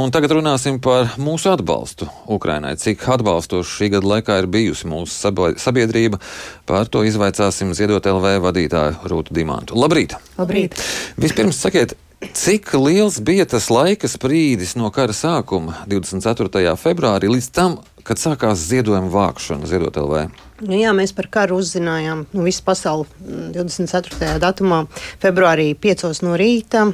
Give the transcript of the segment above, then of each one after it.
Un tagad runāsim par mūsu atbalstu Ukrainai. Cik atbalstoši šī gada laikā ir bijusi mūsu sabiedrība, par to izvaicāsim Ziedot LV vadītāju Rūtu Dimantu. Labrīt! Labrīt! Vispirms sakiet, cik liels bija tas laika sprīdis no kara sākuma 24. februārī līdz tam, kad sākās ziedojuma vākšana Ziedot LV? Nu, jā, mēs par karu uzzinājām nu, visu pasauli 24. datumā, februārī 5 no rīta.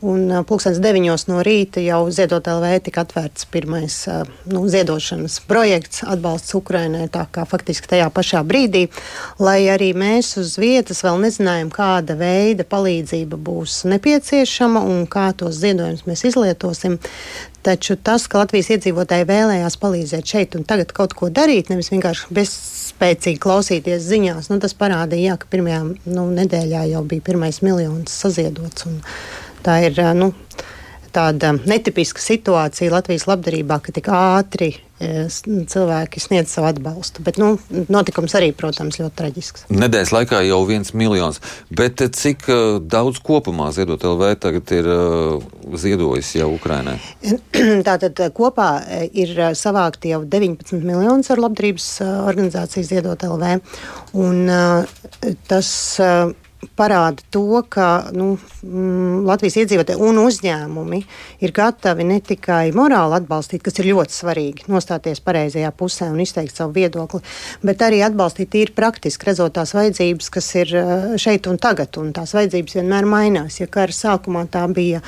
Un pulkstenis deviņos no rīta jau Ziedot LV tika atvērts pirmais nu, ziedošanas projekts atbalsts Ukrainai. Tā kā faktiski tajā pašā brīdī, lai arī mēs uz vietas vēl nezinājām, kāda veida palīdzība būs nepieciešama un kā tos ziedojumus mēs izlietosim. Taču tas, ka Latvijas iedzīvotāji vēlējās palīdzēt šeit un tagad kaut ko darīt, nevis vienkārši bezspēcīgi klausīties ziņās, nu, tas parādīja, jā, ka pirmajā nu, nedēļā jau bija pirmais miljons saziedots. Un, Tā ir nu, tāda netipiska situācija Latvijas labdarībā, ka tik ātri cilvēki sniedz savu atbalstu. Bet nu, notikums arī, protams, ļoti traģisks. Nedēļas laikā jau viens miljons. Bet cik daudz kopumā Ziedot LV tagad ir ziedojis jau Ukrainai? Tātad kopā ir savākti jau 19 miljonus ar labdarības organizāciju Ziedot LV. Un, tas, parāda to, ka nu, mm, Latvijas iedzīvotāji un uzņēmumi ir gatavi ne tikai morāli atbalstīt, kas ir ļoti svarīgi, nostāties pareizajā pusē un izteikt savu viedokli, bet arī atbalstīt ir praktiski redzot tās vajadzības, kas ir eh, šeit un tagad, un tās vajadzības vienmēr mainās. Ja kara sākumā tā bija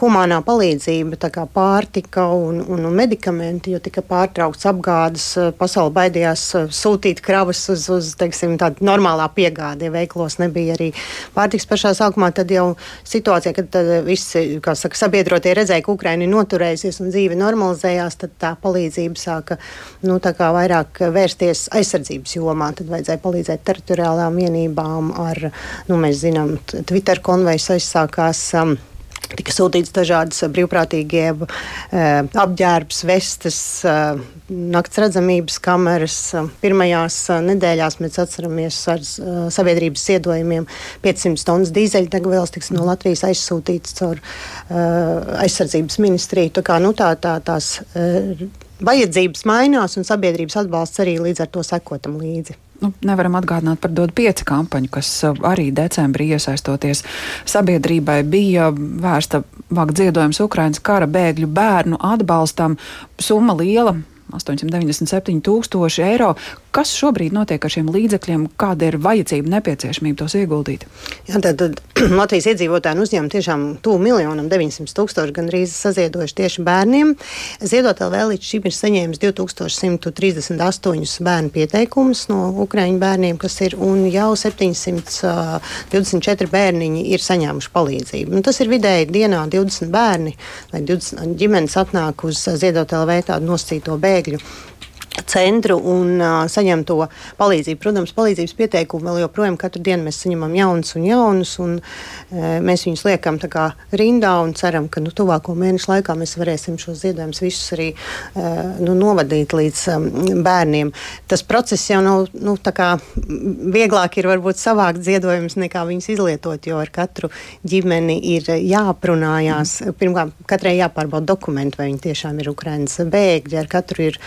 humānā palīdzība, tā kā pārtika un, un, un medikamenti, jo tika pārtraukts apgādes, eh, pasauli baidījās eh, sūtīt kravas uz, uz teiksim, tādu normālā piegādi, ja veiklos nebija arī arī pārtiks pašā sākumā, tad jau situācija, kad visi saka, sabiedrotie redzēja, ka Ukraina ir noturējusies un dzīve normalizējās, tad tā palīdzība sāka nu, vairāk vērsties aizsardzības jomā. Tad vajadzēja palīdzēt teritoriālām vienībām ar, nu, mēs zinām, Twitter konvejs aizsākās. Um, Tika sūtīts dažādas brīvprātīgie eh, apģērbs, vestes, eh, nakts redzamības kameras. Pirmajās eh, nedēļās mēs atceramies ar sabiedrības ziedojumiem 500 tonnas dīzeļdegvielas tiks no Latvijas aizsūtīts caur aizsardzības ministriju. Tā kā nu, tā, tā, tās vajadzības mainās un sabiedrības atbalsts arī līdz ar to sekotam līdzi. Nu, nevaram atgādināt par DOT 5 kampaņu, kas uh, arī decembrī iesaistoties sabiedrībai bija vērsta vākt ziedojums Ukrainas kara bēgļu bērnu atbalstam. Summa liela 897 tūkstoši eiro. Kas šobrīd notiek ar šiem līdzekļiem? Kāda ir vajadzība, nepieciešamība tos ieguldīt? Jā, tad, tad Latvijas iedzīvotāji uzņēma tiešām tuvu miljonam 900 tūkstoši gandrīz saziedojuši tieši bērniem. Ziedot vēl līdz šim ir saņēmis 2138 bērnu pieteikumus no Ukraiņu bērniem, kas ir, un jau 724 bērniņi ir saņēmuši palīdzību. Un tas ir vidēji dienā 20 bērni vai 20 ģimenes atnāk uz Ziedot LV tādu nosacīto bēgļu centru un uh, saņem to palīdzību. Protams, palīdzības pieteikumu vēl joprojām katru dienu mēs saņemam jaunus un jaunus, un uh, mēs viņus liekam kā, rindā un ceram, ka nu, tuvāko mēnešu laikā mēs varēsim šos ziedojumus visus arī uh, nu, novadīt līdz um, bērniem. Tas process jau nav nu, kā, vieglāk ir varbūt savākt ziedojumus nekā viņus izlietot, jo ar katru ģimeni ir jāprunājās. Pirmkārt, katrai jāpārbauda dokumenti, vai viņi tiešām ir Ukrainas bēgļi, ar katru ir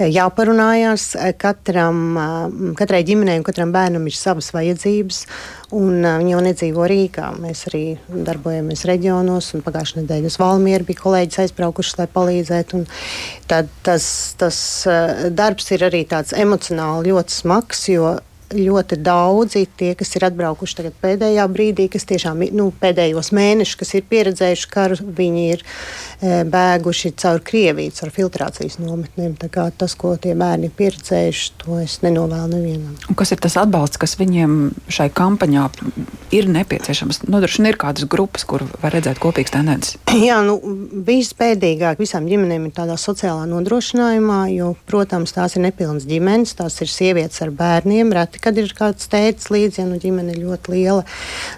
jāpārbauda jāparunājās. Eh, katram, eh, katrai ģimenei un katram bērnam ir savas vajadzības, un eh, viņi jau nedzīvo Rīgā. Mēs arī darbojamies reģionos, un pagājušajā nedēļā uz Valmieru bija kolēģis aizbraukuši, lai palīdzētu. Tad tas, tas darbs ir arī tāds emocionāli ļoti smags, jo ļoti daudzi tie, kas ir atbraukuši tagad pēdējā brīdī, kas tiešām nu, pēdējos mēnešus, kas ir pieredzējuši karu, viņi ir e, bēguši caur Krieviju, caur filtrācijas nometnēm. Tas, ko tie bērni ir pieredzējuši, to es nenovēlu nevienam. Un kas ir tas atbalsts, kas viņiem šai kampaņā ir nepieciešams? Nodrošina ir kādas grupas, kur var redzēt kopīgas tendences. Jā, nu, vispēdīgāk visām ģimenēm ir tādā sociālā nodrošinājumā, jo, protams, tās ir nepilnas ģimenes, tās ir sievietes ar bērniem, reti reti, kad ir kāds tēvs līdzi, ja nu ģimene ir ļoti liela.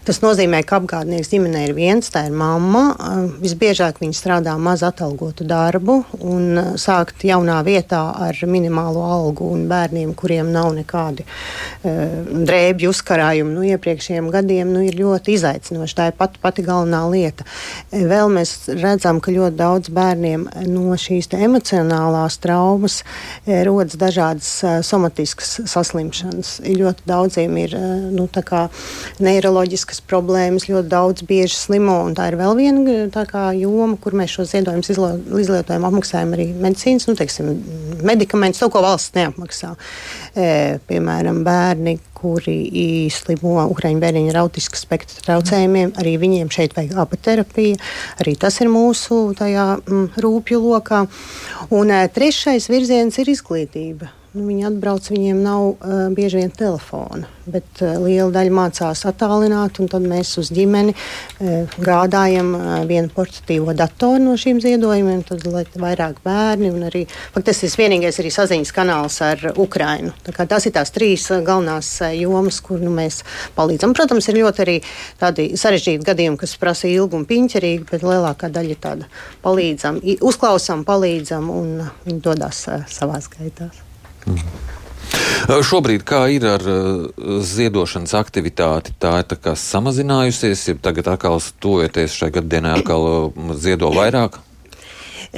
Tas nozīmē, ka apgādnieks ģimenē ir viens, tā ir mamma. Visbiežāk viņi strādā maz atalgotu darbu un sākt jaunā vietā ar minimālo algu un bērniem, kuriem nav nekādi uh, drēbju uzkarājumi no nu, iepriekšējiem gadiem, nu, ir ļoti izaicinoši. Tā ir pat, pati galvenā lieta. Vēl mēs redzam, ka ļoti daudz bērniem no šīs emocionālās traumas e, rodas dažādas e, somatiskas saslimšanas. Ļoti daudziem ir e, nu, neiroloģiskas problēmas, ļoti daudz bieži slimo. Tā ir vēl viena kā, joma, kur mēs šo ziedojumus izlietojam, apmaksājam arī medicīnas, nu, teiksim, medikamentus, to, ko valsts neapmaksā. E, piemēram, bērni, kuri slimo Ukraiņu bērniņu ar autisku spektra traucējumiem. Arī viņiem šeit vajag apaterapija. Arī tas ir mūsu tajā, mm, rūpju lokā. Un e, trešais virziens ir izglītība. Nu, viņi atbrauc, viņiem nav uh, bieži vien telefona, bet uh, liela daļa mācās attālināt, un tad mēs uz ģimeni uh, gādājam uh, vienu portatīvo datoru no šiem ziedojumiem, tad lai vairāk bērni un arī, faktiski tas vienīgais arī saziņas kanāls ar Ukrainu. Tas ir tās trīs uh, galvenās uh, jomas, kur nu, mēs palīdzam. Protams, ir ļoti arī tādi sarežģīti gadījumi, kas prasa ilgu un piņķerīgi, bet lielākā daļa ir tāda palīdzam, uzklausām, palīdzam un viņi dodas uh, savās gaitās. Mm. Šobrīd kā ir ar ziedošanas aktivitāti? Tā ir tā samazinājusies, ja tagad atkal stojoties šai gadienai, atkal ziedo vairāk?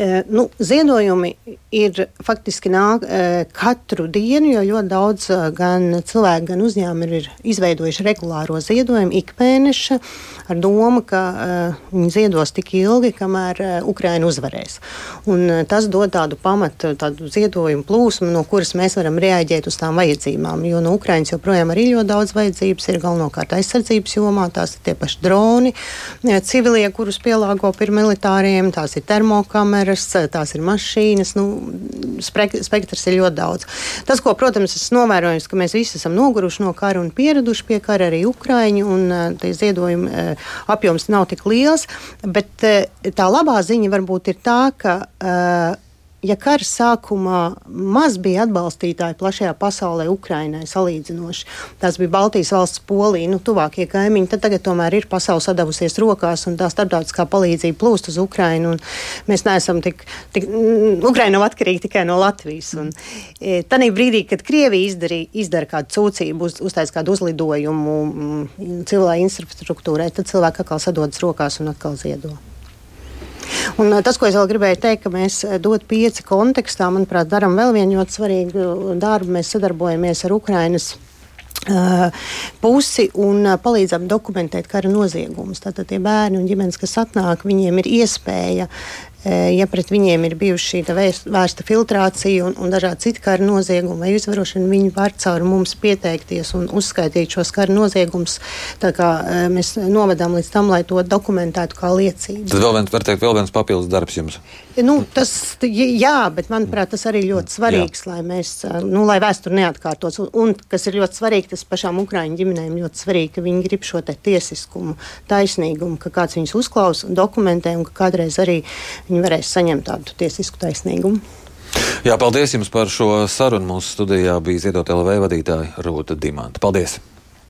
E, nu, ziedojumi ir faktiski nāk e, katru dienu, jo ļoti daudz e, gan cilvēku, gan uzņēmumi ir izveidojuši regulāro ziedojumu ikmēneša ar domu, ka viņi ziedos tik ilgi, kamēr Ukraina uzvarēs. Un tas dod tādu pamatu, tādu ziedojumu plūsmu, no kuras mēs varam reaģēt uz tām vajadzībām. Jo no Ukrainas joprojām ir ļoti daudz vajadzības, ir galvenokārt aizsardzības jomā, tās ir tie paši droni, civilie, kurus pielāgo pie militāriem, tās ir termokameras kameras, tās ir mašīnas. Nu, spektrs ir ļoti daudz. Tas, ko, protams, es novēroju, ka mēs visi esam noguruši no kara un pieraduši pie kara arī Ukraiņi, un tie ziedojumi apjoms nav tik liels. Bet tā labā ziņa varbūt ir tā, ka ja kara sākumā maz bija atbalstītāji plašajā pasaulē, Ukrainai salīdzinoši, tās bija Baltijas valsts, Polija, nu, tuvākie kaimiņi, tad tagad tomēr ir pasaule sadavusies rokās un tā starptautiskā palīdzība plūst uz Ukrainu. Mēs neesam tik, tik mm, Ukraina nav atkarīga tikai no Latvijas. Un, e, Tanī brīdī, kad Krievija izdarīja, izdara kādu sūdzību, uz, uztais kādu uzlidojumu mm, civilai infrastruktūrai, tad cilvēki atkal sadodas rokās un atkal ziedo. Un tas, ko es vēl gribēju teikt, ka mēs dot pieci kontekstā, manuprāt, darām vēl vienu ļoti svarīgu darbu. Mēs sadarbojamies ar Ukrainas pusi un palīdzam dokumentēt kara noziegumus. Tātad tie bērni un ģimenes, kas atnāk, viņiem ir iespēja ja pret viņiem ir bijusi šī vērsta filtrācija un, un dažādi citi kara noziegumi vai izvarošana, viņi var caur mums pieteikties un uzskaitīt šos kara noziegumus. Mēs novedām līdz tam, lai to dokumentētu kā liecību. Tas vēl viens, var teikt, vēl viens papildus darbs jums. Nu, tas, jā, bet manuprāt, tas arī ļoti svarīgs, jā. lai, mēs, nu, lai vēsture neatkārtos. Un, un, kas ir ļoti svarīgi, tas pašām Ukrāņu ģimenēm ļoti svarīgi, ka viņi grib šo tiesiskumu, taisnīgumu, ka kāds viņus uzklausa un dokumentē, un ka kādreiz arī viņi varēs saņemt tādu tiesisku taisnīgumu. Jā, paldies jums par šo sarunu. Mūsu studijā bija Ziedot LV vadītāja Rūta Dimanta. Paldies!